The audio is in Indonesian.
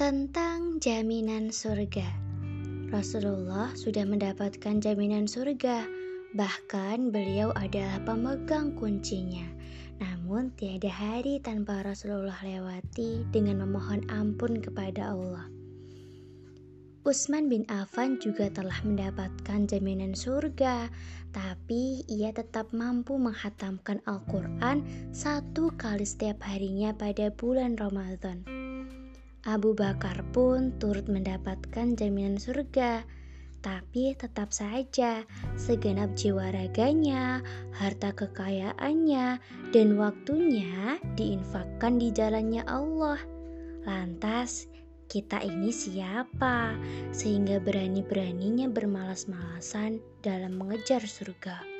tentang jaminan surga. Rasulullah sudah mendapatkan jaminan surga, bahkan beliau adalah pemegang kuncinya. Namun, tiada hari tanpa Rasulullah lewati dengan memohon ampun kepada Allah. Utsman bin Affan juga telah mendapatkan jaminan surga, tapi ia tetap mampu menghatamkan Al-Quran satu kali setiap harinya pada bulan Ramadan. Abu Bakar pun turut mendapatkan jaminan surga, tapi tetap saja segenap jiwa raganya, harta kekayaannya, dan waktunya diinfakkan di jalannya Allah. Lantas, kita ini siapa sehingga berani-beraninya bermalas-malasan dalam mengejar surga?